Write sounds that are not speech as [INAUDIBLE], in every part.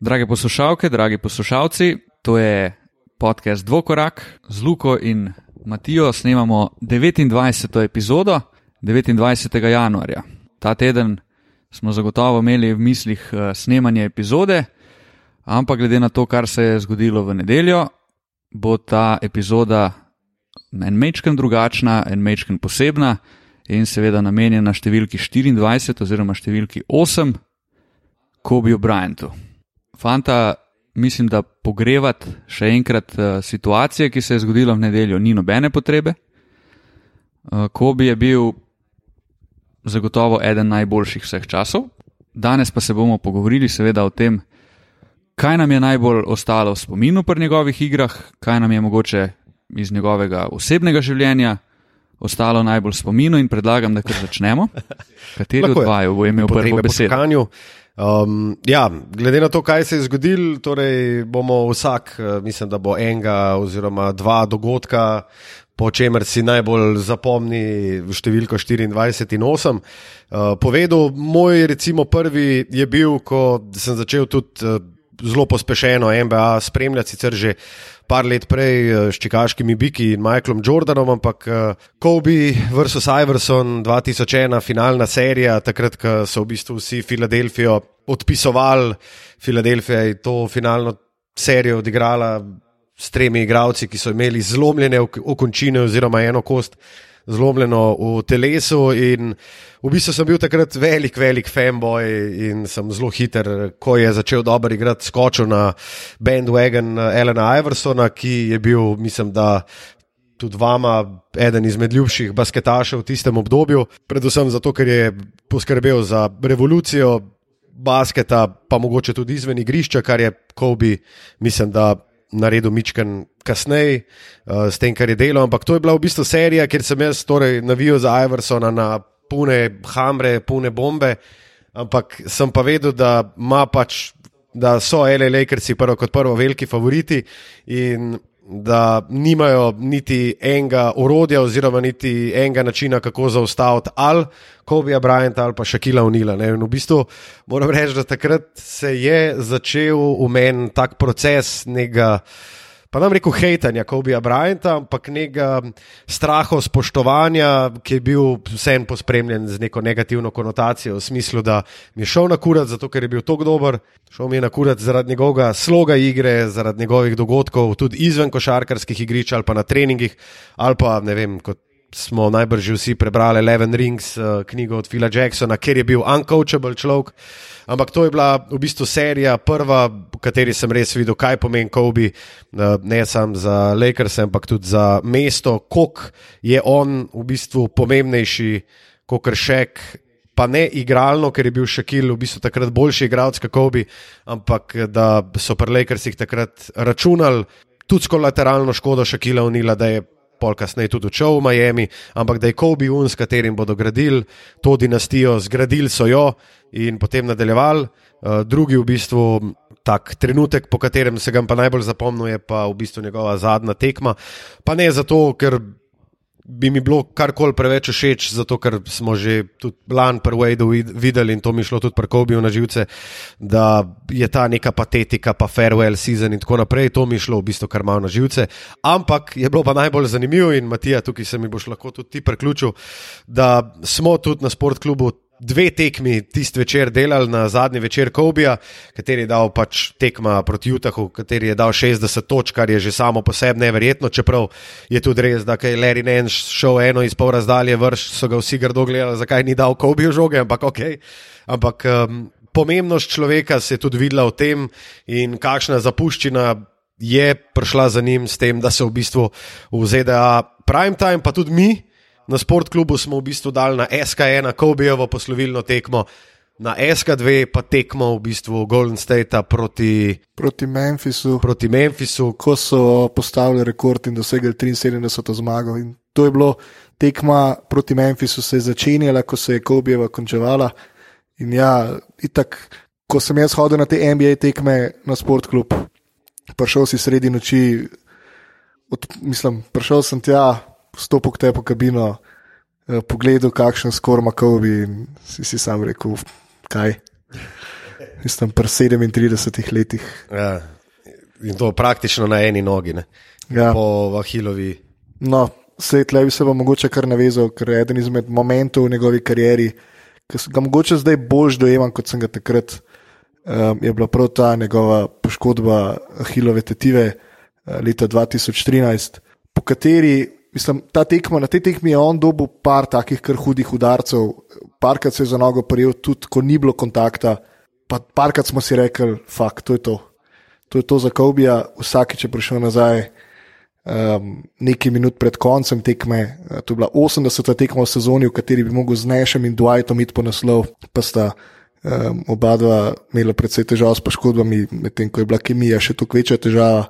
Drage poslušalke, dragi poslušalci, to je podcast Dvokorak z Luko in Matijo. Snemamo 29. epizodo 29. januarja. Ta teden smo zagotovo imeli v mislih eh, snemanje epizode, ampak glede na to, kar se je zgodilo v nedeljo, bo ta epizoda en mečken drugačna, en mečken posebna in seveda namenjena številki 24 oziroma številki 8, Kobe Bryantu. Fanta, mislim, da pogrevati še enkrat uh, situacije, ki se je zgodila v nedeljo, ni nobene potrebe. Uh, Kobe je bil zagotovo eden najboljših vseh časov. Danes pa se bomo pogovorili seveda o tem, kaj nam je najbolj ostalo v spominu pri njegovih igrah, kaj nam je mogoče iz njegovega osebnega življenja ostalo najbolj v spominu in predlagam, da kar začnemo. [LAUGHS] Kateri od vaju bo imel prvo besedo? Um, ja, glede na to, kaj se je zgodilo, torej bomo vsak, eh, mislim, da bo enega oziroma dva dogodka, po čemer si najbolj zapomni številko 24 in 8. Uh, eh, povedal, moj recimo prvi je bil, ko sem začel tudi uh, zelo pospešeno NBA spremljati, sicer že par let prej s čikaškimi Biki in Michaelom Jordanom, ampak Kobe vs. Iverson 2001, finalna serija, takrat, ko so v bistvu vsi Filadelfijo odpisovali, Filadelfija je to finalno serijo odigrala s tremi igravci, ki so imeli zlomljene okončine oziroma eno kost. Zlomljeno v telesu, in v bistvu sem bil takrat velik, velik fanboy in sem zelo hiter, ko je začel dobro igrati, skočil na bandwagon Elena Iversona, ki je bil, mislim, da tudi vama, eden izmed ljubših basketašev v tistem obdobju. Predvsem zato, ker je poskrbel za revolucijo basketa, pa mogoče tudi izven igrišča, kar je Kobe, mislim, da naredil Mičken kasneje uh, s tem, kar je delal. Ampak to je bila v bistvu serija, kjer sem jaz torej navijal za Iversona na pune hamre, pune bombe, ampak sem pa vedel, da ima pač. Da so L.A. Lakersi prvo kot prvo veliki favoriti in da nimajo niti enega orodja, oziroma niti enega načina, kako zaustaviti ali Kobija Bryanta ali pa Šakila Unila. V bistvu moram reči, da takrat se je začel v meni tak proces nekega pa nam rekel hejtanja Kobija Bryanta, ampak nekega straha, spoštovanja, ki je bil vsem pospremljen z neko negativno konotacijo, v smislu, da mi je šel na kurat, zato ker je bil tako dober, šel mi je na kurat zaradi njegovega sloga igre, zaradi njegovih dogodkov, tudi izven košarkarskih igrišč ali pa na treningih, ali pa ne vem, kot smo najbrž vsi prebrali Eleven Rings, uh, knjigo od Phila Jacksona, ker je bil uncoachable človek. Ampak to je bila v bistvu serija, prva, v kateri sem res videl, kaj pomeni Kobe, uh, ne samo za Lakers, ampak tudi za mesto, koliko je on v bistvu pomembnejši kot Šek. Pa ne igralno, ker je bil Šakil v bistvu takrat boljši igralec kot Kobe, ampak da so pri Lakersih takrat računali tudi s kolateralno škodo Šakila Unila, da je pol kasneje tudi odšel v Miami, ampak da je Kobe Un, s katerim bodo gradili to dinastijo, zgradili so jo in potem nadaljevali. Uh, drugi v bistvu tak trenutek, po katerem se ga pa najbolj zapomnil, je pa v bistvu njegova zadnja tekma. Pa ne zato, ker bi mi bilo karkoli preveč všeč, zato ker smo že tudi lani pri Wadeu videli in to mi šlo tudi pri Kobiju na živce, da je ta neka patetika, pa farewell season in tako naprej, to mi šlo v bistvu kar malo na živce. Ampak je bilo pa najbolj zanimivo in Matija, tukaj se mi boš lahko tudi ti priključil, da smo tudi na sportklubu dve tekmi tisti večer delali na zadnji večer Kobija, kateri je dal pač tekma proti Utahu, kateri je dal 60 točk, kar je že samo po sebi neverjetno, čeprav je tudi res, da je Larry Nance šel eno iz pol razdalje vrš, so ga vsi grdo gledali, zakaj ni dal Kobiju žoge, ampak ok. Ampak um, pomembnost človeka se je tudi videla v tem in kakšna zapuščina. Je prišla za njim s tem, da se v bistvu v ZDA, prime time, pa tudi mi, Na sportklubu smo v bistvu dali na SK1, Kobejevo poslovilno tekmo, na SK2 pa tekmo v bistvu Golden State proti, proti Memphisu. Proti Memphisu. Ko so postavili rekord in dosegli 73 zmago. In to je bilo tekma proti Memphisu, se je začenjala, ko se je Kobejeva končevala. In ja, itak, ko sem jaz hodil na te NBA tekme na sportklub, prišel si sredi noči, od, mislim, prišel sem tja stopil te po kabino, eh, pogledal, kakšen skor ima Kobe in si, si sam rekel, kaj. Mislim, pri 37 letih. Ja. In to praktično na eni nogi, ne? Ja. po Vahilovi. No, svet le bi se vam mogoče kar navezal, ker je eden izmed momentov v njegovi karieri, ki ga mogoče zdaj bolj dojemam, kot sem ga takrat. Um, je bila prav ta njegova poškodba Ahilove tetive uh, leta 2013, po kateri, mislim, ta tekma, na tej tekmi je on dobil par takih kar hudih udarcev, parkrat se je za nogo prijel, tudi ko ni bilo kontakta, pa parkrat smo si rekli, fakt, to je to. To je to za Kobija, vsakeč je prišel nazaj, um, nekaj minut pred koncem tekme. Uh, to je bila 80. tekma v sezoni, v kateri bi mogel z Nešem in Dwightom iti po naslov, pa sta um, oba dva imela precej težav s poškodbami, medtem ko je bila kemija še toliko večja težava.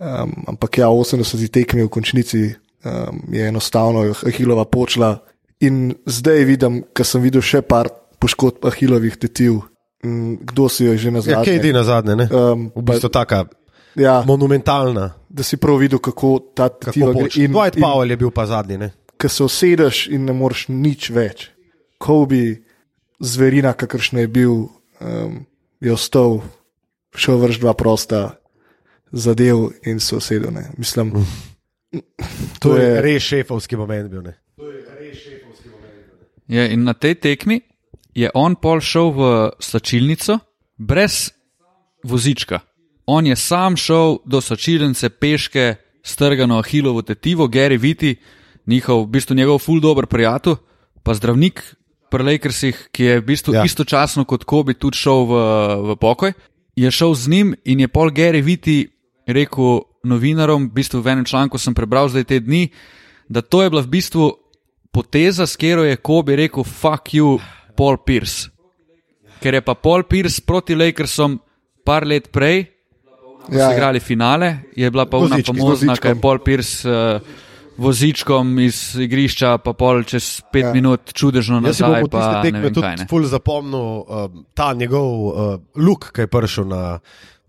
Um, ampak ja, 80. tekmi v končnici um, je enostavno Ahilova počela. In zdaj vidim, ker sem videl še par poškodb Ahilovih tetiv. Mm, Kdo si jo je že nazaj? Ja, kaj je na zadnje? Ne? Um, V bistvu taka ja, monumentalna. da si prav videl, kako ta tetiva gre. poč. Dwight Powell je bil pa zadnji. Ne? ko se usedeš in ne moreš nič več. Kobe, zverina, kakršna je bil, um, je ostal, šel vrš dva prosta, zadev in se usedel. Ne. Mislim, To je res šefovski moment bil. Ne? Ja, in na tej tekmi je on pol šel v slačilnico brez vozička. On je sam šel do slačilnice peške, strgano Ahilovo tetivo, Gary Viti, njihov, v bistvu njegov ful dobr prijatelj, pa zdravnik pri Lakersih, ki je v bistvu Ja. ja. istočasno kot Kobi tudi šel v, v pokoj, je šel z njim in je pol Gary Viti rekel novinarom, v bistvu v enem članku sem prebral zdaj te dni, da to je bila v bistvu poteza, s katero je Kobe rekel: Fuck you, Paul Pierce. Ker je pa Paul Pierce proti Lakersom par let prej, ko Ja, so ja. igrali finale, je bila pa ona famozna, ker je Paul Pierce uh, vozičkom iz igrišča, pa pol čez pet Ja. ja. minut čudežno Jaz nazaj, bom po pa tiste tekme tudi ful zapomnil um, ta njegov uh, luk, ki je prišel na,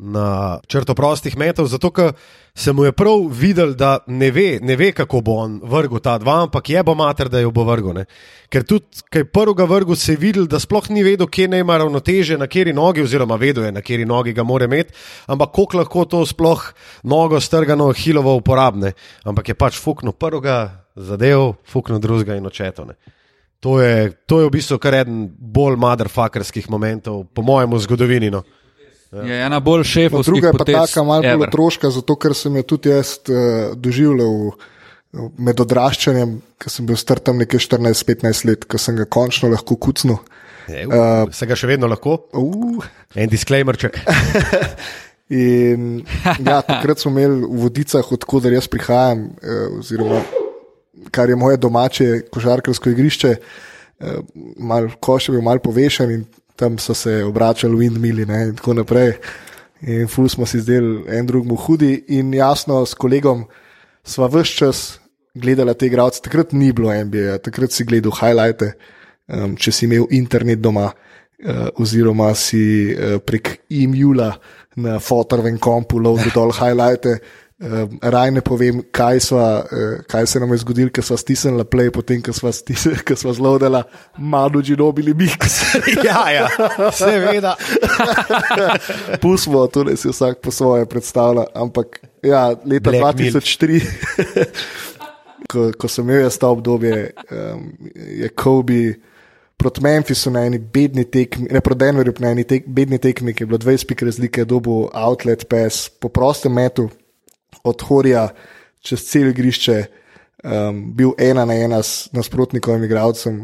na črto prostih metov, zato ker se mu je prav videl, da ne ve, ne ve, kako bo on vrgel ta dva, ampak je bo mater, da jo bo vrgel. Ne? Ker tudi, ki je prvega vrgel, se je videl, da sploh ni vedel, kje naj ima ravnoteže, na kateri nogi, oziroma vedel je, na kateri nogi ga mora imeti, ampak koliko lahko to sploh nogo strgano hilovo uporabne. Ampak je pač fuknil prvega, zadev, fuknil drugega in očetone. To je, to je v bistvu kar eden bolj motherfuckerskih momentov, po mojem, v zgodovini. No. Je ena bolj šefovskih druga je pa potez taka malo bolj otroška, zato ker sem jo tudi jaz uh, doživljal med odraščanjem, ko sem bil star tam nekje 14-15 let, ko sem ga končno lahko kucnil. Je, uh, se ga še vedno lahko? Uh, En disclaimerček. [LAUGHS] In ja, takrat smo imeli v vodicah, odkuder jaz prihajam, eh, oziroma kar je moje domače košarkarsko igrišče, eh, malo koš je bil malo povešen in tam so se obračali windmili ne, in tako naprej. In ful smo si zdeli en drugemu hudi in jasno s kolegom sva vse čas gledala te igralce. Takrat ni bilo NBA, takrat si gledal highlighte, um, če si imel internet doma. Uh, oziroma si uh, prek e-maila na fotorovem kompu lovil [LAUGHS] dol highlighte. Um, Raj ne povem, kaj, sva, uh, kaj se nam je zgodilo, ker smo stisnili play, potem ko smo [LAUGHS] zelo dela, malo džinobili mix. [LAUGHS] ja, ja, seveda. [LAUGHS] Pustimo, to ne si vsak po svoje predstavlja. Ampak ja, leta Black 2003, ko, ko sem imel jaz ta obdobje, um, je Kobe proti Memphisu na eni bedni tekmi, ne proti Denverju na eni tek, bedni tekmi, ki je bilo 20 pik razlike, dobil outlet pass po prostem metu od Horija čez cel igrišče, um, bil ena na ena s nasprotnikovim igralcem,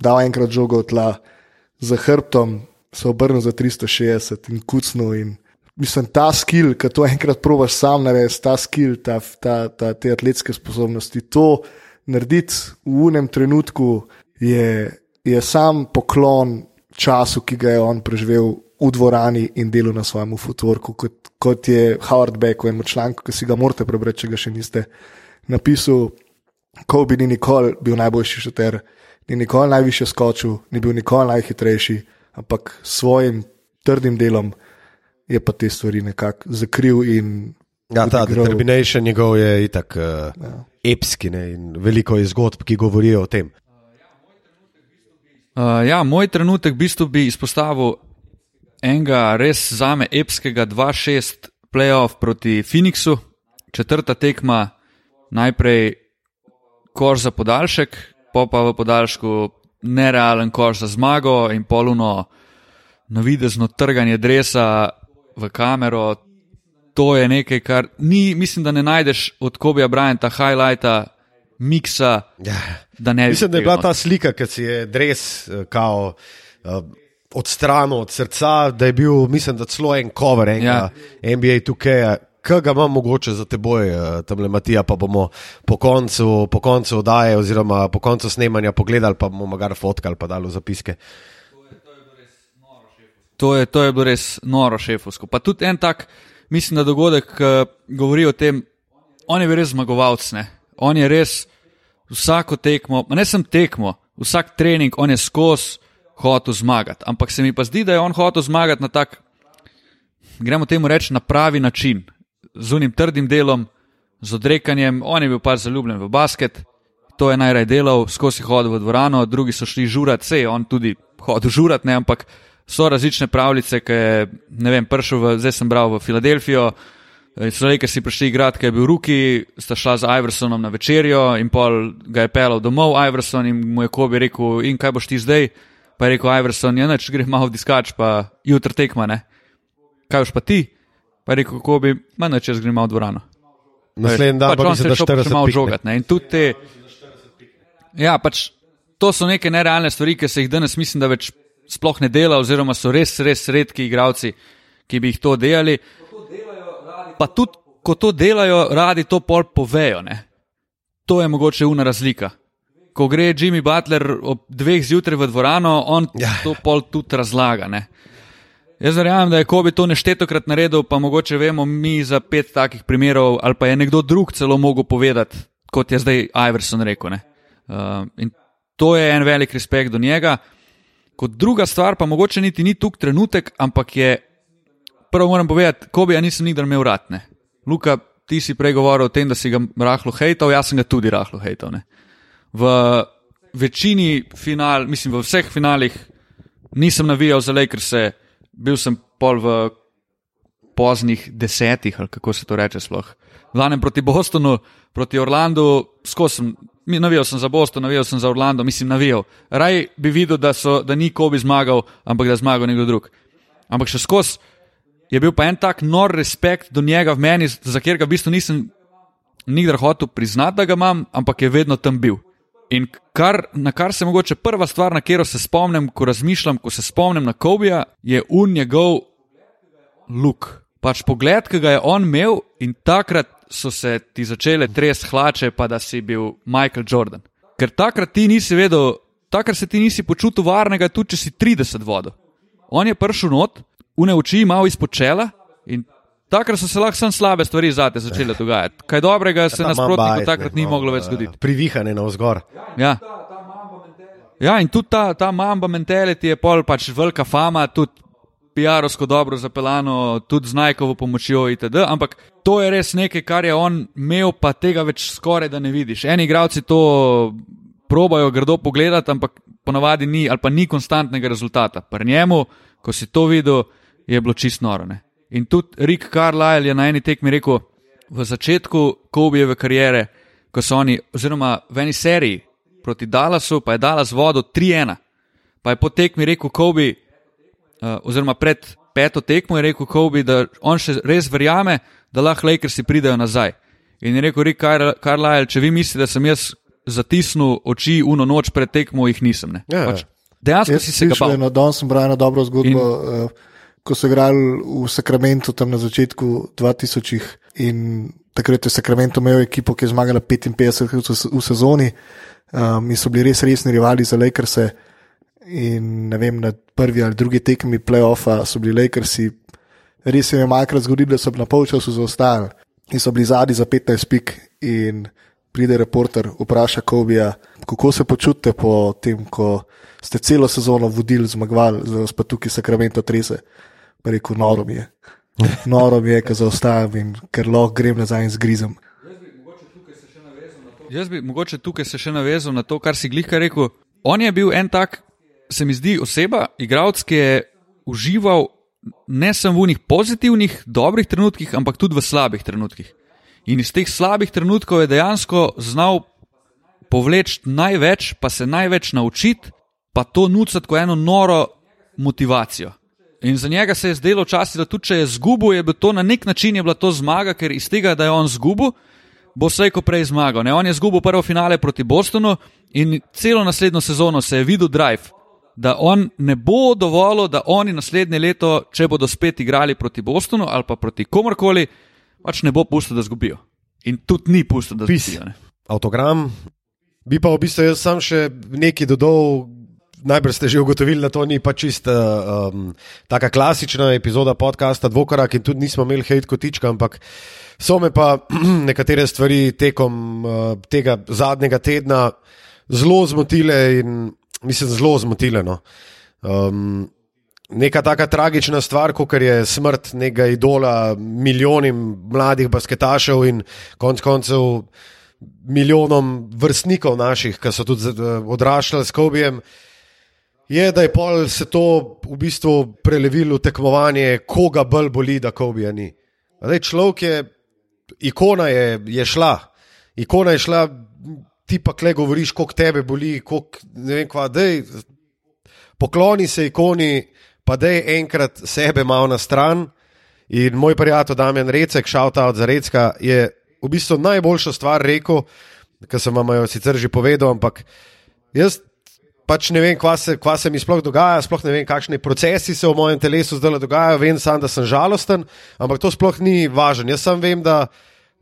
dal enkrat žogo od tla, za hrbtom se obrnil za 360 in kucnil. In, mislim, ta skill, ki to enkrat probaš sam narediti, ta skill, ta, ta, ta, te atletske sposobnosti, to narediti v unem trenutku je, je sam poklon času, ki ga je on preživel v dvorani in delu na svojem futvorku, kot, kot je Howard Beck v enem članku, ki si ga morate prebrati, če ga še niste napisal. Kobe ni nikoli bil najboljši šuter, ni nikoli najviše skočil, ni bil nikoli najhitrejši, ampak s svojim trdim delom je pa te stvari nekako zakril in Ja, ta odigral. determination njegov je itak uh, ja. epski ne, in veliko je zgodb, ki govorijo o tem. Uh, ja, moj trenutek v bistvu bi izpostavil enega res zame epskega 2-6 playoff proti Phoenixu, četrta tekma, najprej koš za podaljšek, pa pa v podaljšku nerealen koš za zmago in poluno navidezno trganje dresa v kamero. To je nekaj, kar ni, mislim, da ne najdeš od Kobija Bryanta, highlighta, miksa. Ja. Da ne Mislim, da je bila ta slika, ki si je dres eh, kao. Uh, Odstranil od srca, da je bil, mislim, da celo en cover enega ja. NBA 2K, ki ga imam mogoče za teboj, eh, tam le Matija, pa bomo po koncu, po koncu oddaje oziroma po koncu snemanja pogledali, pa bomo ga fotkali, pa dali zapiske. To je, to je bilo res noro šefovsko. Pa tudi en tak, mislim, da dogodek uh, govori o tem, on je bil res zmagovalec. On je res vsako tekmo, ne sem tekmo, vsak trening, on je skozi hotel zmagati. Ampak se mi pa zdi, da je on hotel zmagati na tak, gremo temu reči, na pravi način, z unim trdim delom, z odrekanjem. On je bil pa zaljubljen v basket, to je najraj delal, skozi hodil v dvorano, drugi so šli žurati, vse je on tudi hodil žurati, ne, ampak so različne pravljice, ki je, ne vem, prišel v, zdaj sem bral v Filadelfijo. So rekli, da si prišli igrati, ker je bil Ruki, sta šla z Iversonom na večerjo in pol ga je pelal domov, Iverson in mu je Kobe rekel, in kaj boš ti zdaj? Pa je rekel Iverson, ja, neč gre malo diskač, pa jutri tekma, ne. Kaj boš pa ti? Pa je rekel Kobe, manj če grem malo v dvorano. Naslednji dan pač pa on se da šel pač 40 malo pik, ne. In tudi te. Ja, pač to so neke nerealne stvari, ki se jih danes mislim, da več sploh ne dela, oziroma so res, res redki igralci, ki bi jih to delali. Pa tudi, ko to delajo, radi to pol povejo. Ne? To je mogoče una razlika. Ko gre Jimmy Butler ob dveh zjutraj v dvorano, on Ja. to pol tudi razlaga. Ne? Jaz verjamem, da je Kobe to neštetokrat naredil, pa mogoče vemo mi za pet takih primerov, ali pa je nekdo drug celo mogel povedati, kot je zdaj Iverson rekel. ne. Uh, in to je en velik respekt do njega. Kot druga stvar, pa mogoče niti ni tuk trenutek, ampak je, prvo moram povedati, Kobe, ja nisem nikdar imel ratne. Luka, ti si prej govoril o tem, da si ga rahlo hejtal, jaz sem ga tudi rahlo hejtal. Ne. V večini final, mislim, v vseh finalih nisem navijal za Lakers, bil sem pol v poznih desetih, ali kako se to reče sploh. Vlanem proti Bostonu, proti Orlandu, skozi sem, navijal sem za Boston, navijal sem za Orlando, mislim, navijal. Raj bi videl, da, so, da ni Kobe zmagal, ampak da je zmagal nekdo drug. Ampak še skozi je bil pa en tak nor respekt do njega v meni, za katerega v bistvu nisem nikdar hotel priznati, da ga imam, ampak je vedno tam bil. In kar, na kar se mogoče prva stvar, na katero se spomnim, ko razmišljam, ko se spomnim na Kobija, je un njegov luk. Pač pogled, ki ga je on imel, in takrat so se ti začele tres hlače, pa da si bil Michael Jordan. Ker takrat ti nisi vedel, takrat se ti nisi počutil varnega, tudi če si 30 vodo. On je prišel not, une oči malo izpod čela in takrat so se lahko samo slabe stvari zate začele dogajati. Kaj dobrega se Ta nasprotniku takrat ni no, moglo več eh, zgoditi. Privihane na vzgor. Ja. Ja, in tudi ta, ta mamba mentality je pol pač velika fama, tudi PR-ovsko dobro zapeljano, tudi z najkovo pomočjo itd. Ampak to je res nekaj, kar je on imel, pa tega več skoraj da ne vidiš. Eni igralci to probajo grdo pogledati, ampak ponavadi ni, ali pa ni konstantnega rezultata. Pri njemu, ko si to videl, je bilo čist noro. Ne? In tudi Rick Carlisle je na eni tekmi rekel, v začetku Kobijeve kariere, ko so oni, oziroma v eni seriji proti Dallasu, pa je Dallas vodil 3-1. Pa je po tekmi rekel Kobe, uh, oziroma pred peto tekmo je rekel Kobe, da on še res verjame, da lahko Lakersi pridejo nazaj. In je rekel Rick Car- Carlisle, če vi mislite, da sem jaz zatisnil oči uno noč pred tekmo, jih nisem. Ne. Ja, ja. Pač, dejansko si se ga bal. danes sem bral eno dobro zgodbo, in... uh, ko so igrali v Sakramentu tam na začetku 2000 in takrat je Sakramento imel ekipo, ki je zmagala 55 v, se- v sezoni um, in so bili res resni rivali za Lakerse. In ne vem, na prvi ali drugi tekmi playoffa so bili Lakersi, res se jim je malkrat zgodilo, da so na polčasu zaostajali in so bili zadnji za 15 pik. In pride reporter, vpraša Kobija, kako se počutite po tem, ko ste celo sezono vodili, zmagovali, zdaj pa tukaj Sakramento trese. Pa rekel, noro mi je. Noro mi je, ker zaostajam in ker lahko grem nazaj in zgrizem. Jaz bi mogoče tukaj se še navezal na to, kar si glihka rekel. On je bil en tak, se mi zdi, oseba, igralec, ki je užival ne samo v njih pozitivnih, dobrih trenutkih, ampak tudi v slabih trenutkih. In iz teh slabih trenutkov je dejansko znal povleči največ, pa se največ naučiti, pa to nucati kot eno noro motivacijo. In za njega se je zdelo včasih, da tudi če je zgubil, je to na nek način bila to zmaga, ker iz tega, da je on zgubil, bo vse ko prej zmagal. Ne? On je zgubil prvo finale proti Bostonu in celo naslednjo sezono se je videl drive, da on ne bo dovolil, da oni naslednje leto, če bodo spet igrali proti Bostonu ali pa proti komorkoli, pač ne bo pustil, da zgubijo. In tudi ni pustil, da zgubijo. Ne? Avtogram. Bi pa v bistvu jaz sam še nekaj dodal, najbrž ste že ugotovili, da to ni pa čista um, taka klasična epizoda podcasta Dvokorak in tudi nismo imeli hate kotička, ampak so me pa [CLEARS THROAT] nekatere stvari tekom uh, tega zadnjega tedna zelo zmotile in mislim zelo zmotile. No. Um, Neka taka tragična stvar, kot je smrt nekega idola milijonim mladih basketašev in konc koncev milijonom vrstnikov naših, ki so tudi odraščali s Kobijem, je, da je pol se to v bistvu prelevilo v tekmovanje, koga bolj boli, da Kobija ni. Zdaj, človek je, ikona je, je šla, ikona je šla, ti pa kle govoriš, koliko tebe boli, koliko ne vem kva, dej, pokloni se ikoni, pa dej enkrat sebe malo na stran. In moj prijatelj Damien Recek, šalta od Zarecka, je v bistvu najboljšo stvar rekel, kar sem vam jo sicer že povedal, ampak jaz pač ne vem, kva se, kva se mi sploh dogaja, sploh ne vem, kakšni procesi se v mojem telesu zdaj dogajajo, vem samo, da sem žalosten, ampak to sploh ni važno. Jaz sem vem, da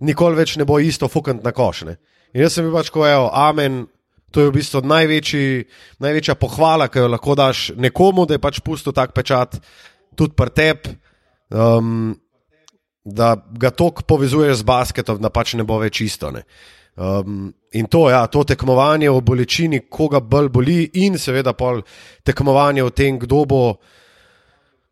nikoli več ne bo isto fukant na košne. In jaz sem bil pač, je, amen. To je v bistvu največji, največja pohvala, ki jo lahko daš nekomu, da je pač pustil tak pečat, tudi pri tebi, um, da ga tok povezuješ z basketom, da pač ne bo več isto. Ne. Um, in to, ja, to tekmovanje o bolečini, koga bolj boli, in seveda pol tekmovanje o tem, kdo bo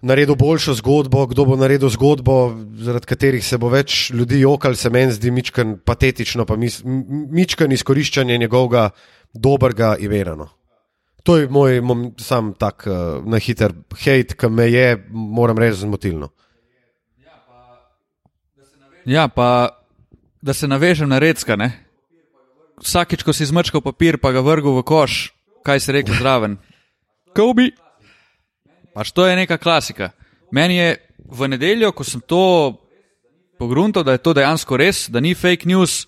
naredil boljšo zgodbo, kdo bo naredil zgodbo, zaradi katerih se bo več ljudi jokal, se meni zdi mičken patetično, pa mis, mičken izkoriščanje njegovega dobrega Iverano. To je moj, moj sam tak uh, na hiter hate, ki me je, moram reči, zmotilno. Ja, pa da se navežem na recka, ne? Vsakič, ko si zmrčkal papir, pa ga vrgel v koš, kaj se reče zraven. Kobi. Pač to je neka klasika. Meni je v nedeljo, ko sem to pogruntal, da je to dejansko res, da ni fake news,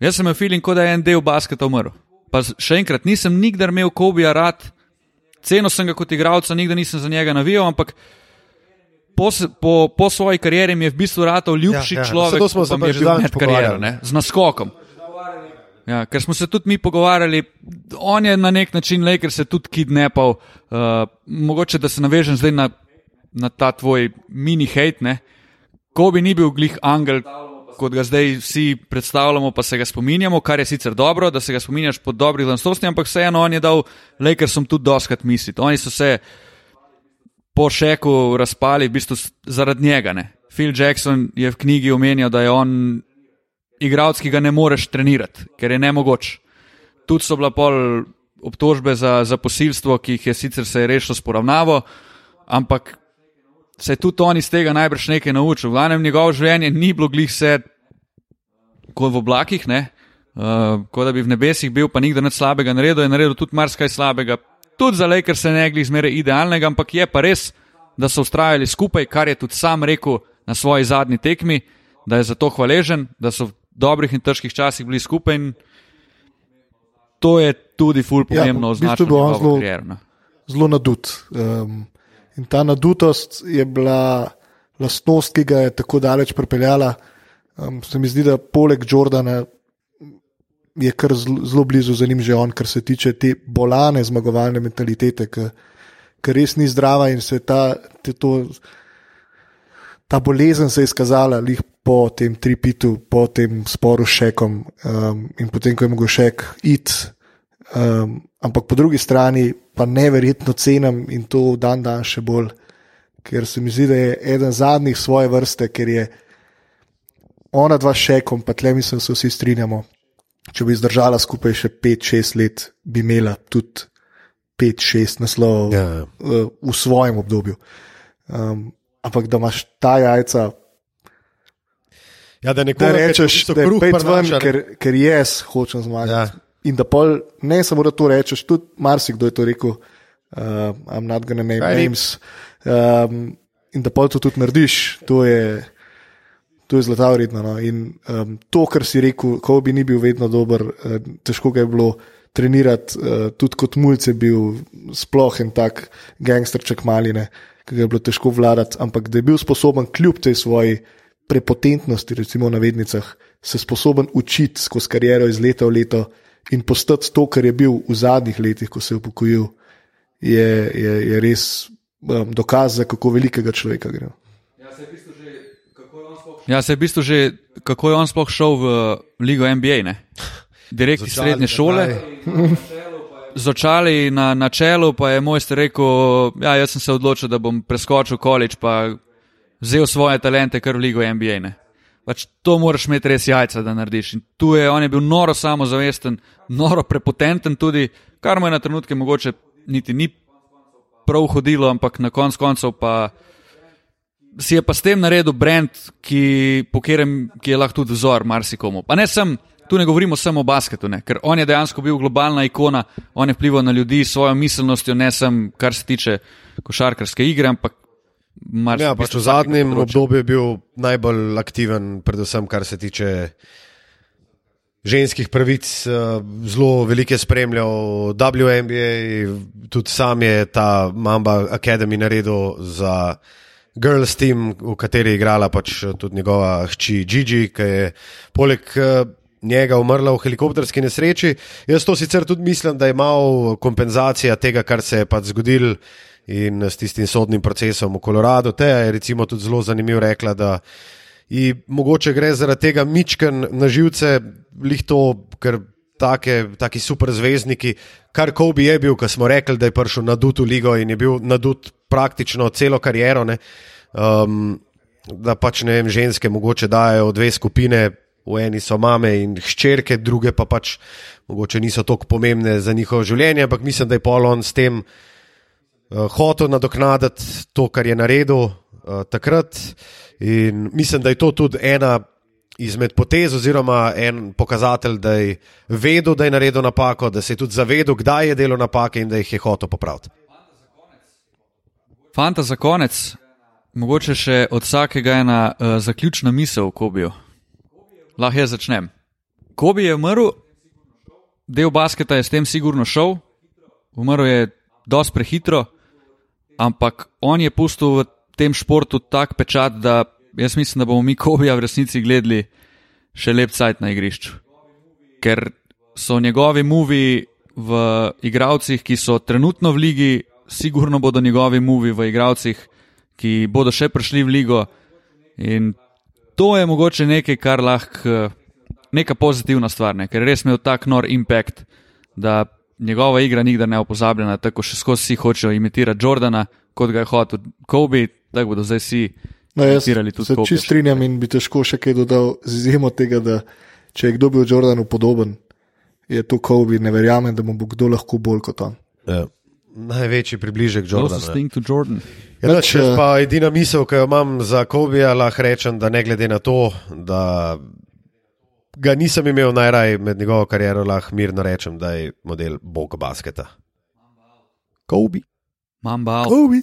jaz sem imel feeling, kot da je en del basketa umrl. Pa še enkrat, nisem nikdar imel Kobija rad, ceno sem ga kot igralca, nikdar nisem za njega navijal, ampak po, po, po svoji karieri mi je v bistvu rad ljubši ja, ja. človek, ki smo se mi je bil med kariero, ne? z naskokom. Ja, ker smo se tudi mi pogovarjali, on je na nek način le, ker se tudi kidnapal. Uh, mogoče da se navežem zdaj na, na ta tvoj mini hate. Ko bi ni bil glih angel, kot ga zdaj vsi predstavljamo, pa se ga spominjamo, kar je sicer dobro, da se ga spominjaš pod dobrih lanstosti, ampak vseeno on je dal, le, ker sem tudi doskrat misliti. Oni so se po šeku razpali, v bistvu zaradi njega. Ne? Phil Jackson je v knjigi omenjal, da je on igralec, ki ga ne moreš trenirati, ker je nemogoč. Tudi so bila pol obtožbe za, za posilstvo, ki jih je sicer se je rešilo s poravnavo, ampak se je tudi on iz tega najbrž nekaj naučil. V glavnem njegovo življenje ni bilo glih vse kot v oblakih, ne. Uh, kot da bi v nebesih bil, pa nikdar nič slabega naredil, je naredil tudi marsikaj slabega, tudi za le, ker se ne glih zmeraj idealnega, ampak je pa res, da so ustrajali skupaj, kar je tudi sam rekel na svoji zadnji tekmi, da je za to hvaležen, da so dobrih in težkih časih bili skupaj. To je tudi ful pomembno ja, označiti. Je bilo zelo, zelo nadut. Um, in ta nadutost je bila lastnost, ki ga je tako daleč pripeljala. Um, se mi zdi, da poleg Jordana je kar zelo blizu za njim že on, kar se tiče te bolane zmagovalne mentalitete, ki res ni zdrava in se ta, te to ta bolezen se je izkazala lih po tem tripitu, po tem sporu s šekom um, in potem, ko je mogel šek iti. Um, ampak po drugi strani pa neverjetno cenim in to dan dan še bolj, ker se mi zdi, da je eden zadnjih svoje vrste, ker je ona dva šekom, pa tle mislim, da se vsi strinjamo. Če bi zdržala skupaj še 5-6 let, bi imela tudi 5-6 naslovov ja, ja. v svojem obdobju. Um, ampak da imaš ta jajca, Ja, da da nekoga, ki rečeš, da je pet ven, ker, ker jaz hočem zmagati. Ja. In da pol, ne samo da to rečeš, tudi marsikdo je to rekel, uh, I'm not gonna name Kaj names. Um, in da pol to tudi narediš, to je, to je zlata vredno. No. In um, to, kar si rekel, ko bi ni bil vedno dober, uh, težko ga je bilo trenirati, uh, tudi kot mulj je bil sploh en tak gangsterček maline, ki ga je bilo težko vladati, ampak da je bil sposoben kljub tej svoji prepotentnosti, recimo v navednicah, se sposoben učiti skozi kariero iz leta v leto in postati to, kar je bil v zadnjih letih, ko se je upokojil, je, je, je res um, dokaz, za kako velikega človeka gre. Ja, se je v bistvu že, kako je on sploh šel v Ligo NBA, ne? Direkt iz Začali srednje na šole. kraj. Z očali na, na čelu, pa je mojster rekel: ja, Jaz sem se odločil, da bom preskočil količ, pa vzel svoje talente kar v Ligo NBA. Ne? Pač to moraš imeti res jajca, da narediš. In tu je on je bil noro samozavesten, noro prepotenten tudi, kar mu je na trenutke mogoče niti ni prav hodilo, ampak na konc koncev pa si je pa s tem naredil brand, ki, po katerem ki je lahko tudi vzor marsikomu. Pa ne sem, tu ne govorimo samo o basketu, ne, ker on je dejansko bil globalna ikona, on je vplival na ljudi s svojo miselnostjo, ne samo kar se tiče košarkarske igre, ampak marsikaj. Ja, pač v zadnjem obdobju je bil najbolj aktiven, predvsem kar se tiče ženskih pravic. eh, Zelo veliko je spremljal WNBA, tudi sam je ta Mamba Academy naredil za Girls Team, v kateri je igrala pač tudi njegova hči Gigi, ki je poleg eh, njega umrla v helikopterski nesreči. Jaz to sicer tudi mislim, da je malo kompenzacija tega, kar se je pač zgodilo in s tistim sodnim procesom v Koloradu. Teja je recimo tudi zelo zanimivo rekla, da ji mogoče gre zaradi tega mičken na živce, lih to, ker take, taki super zvezdniki, kar Kobe je bil, ko smo rekli, da je prišel na Dutu ligo in je bil na Dut praktično celo kariero. Ne, um, da pač ne vem, ženske mogoče dajo dve skupine. V eni so mame in hčerke, druge pa pač mogoče niso tako pomembne za njihovo življenje, ampak mislim, da je Polon s tem uh, hotel nadoknaditi to, kar je naredil uh, takrat. In mislim, da je to tudi ena izmed potez, oziroma en pokazatelj, da je vedel, da je naredil napako, da se je tudi zavedel, kdaj je delal napake in da jih je hotel popraviti. Fanta za konec, mogoče še od vsakega ena uh, zaključna misel v Kobiju. Lahko jaz začnem. Kobi je umrl, del basketa je s tem sigurno šel, umrl je dosti prehitro, ampak on je pustil v tem športu tak pečat, da jaz mislim, da bomo mi Kobija v resnici gledali še lep cajt na igrišču. Ker so njegovi muvi v igravcih, ki so trenutno v ligi, sigurno bodo njegovi muvi v igravcih, ki bodo še prišli v ligo. In to je mogoče nekaj, kar lahko, neka pozitivna stvar, ne? ker res imel tak nor impact, da njegova igra nikdar ne bo pozabljena, tako še skozi vsi hočejo imitirati Jordana, kot ga je hotel Kobe, tako bodo zdaj vsi No, imitirali tudi se Kobe. čist strinjam in bi težko še kaj dodal, z izjemo tega, da če je kdo bil Jordanu podoben, je to Kobe, ne verjamem, da mu bo kdo lahko bolj kot on. Ja. Najvejši približek thing to Jordan. Ja, Nič, če eh, pa edina misel, ki jo imam za Kobija, lahko rečem, da ne glede na to, da ga nisem imel najraje med njegovo kariero, lahko mirno rečem, da je model bog basketa. Kobe. Mamba. Kobe.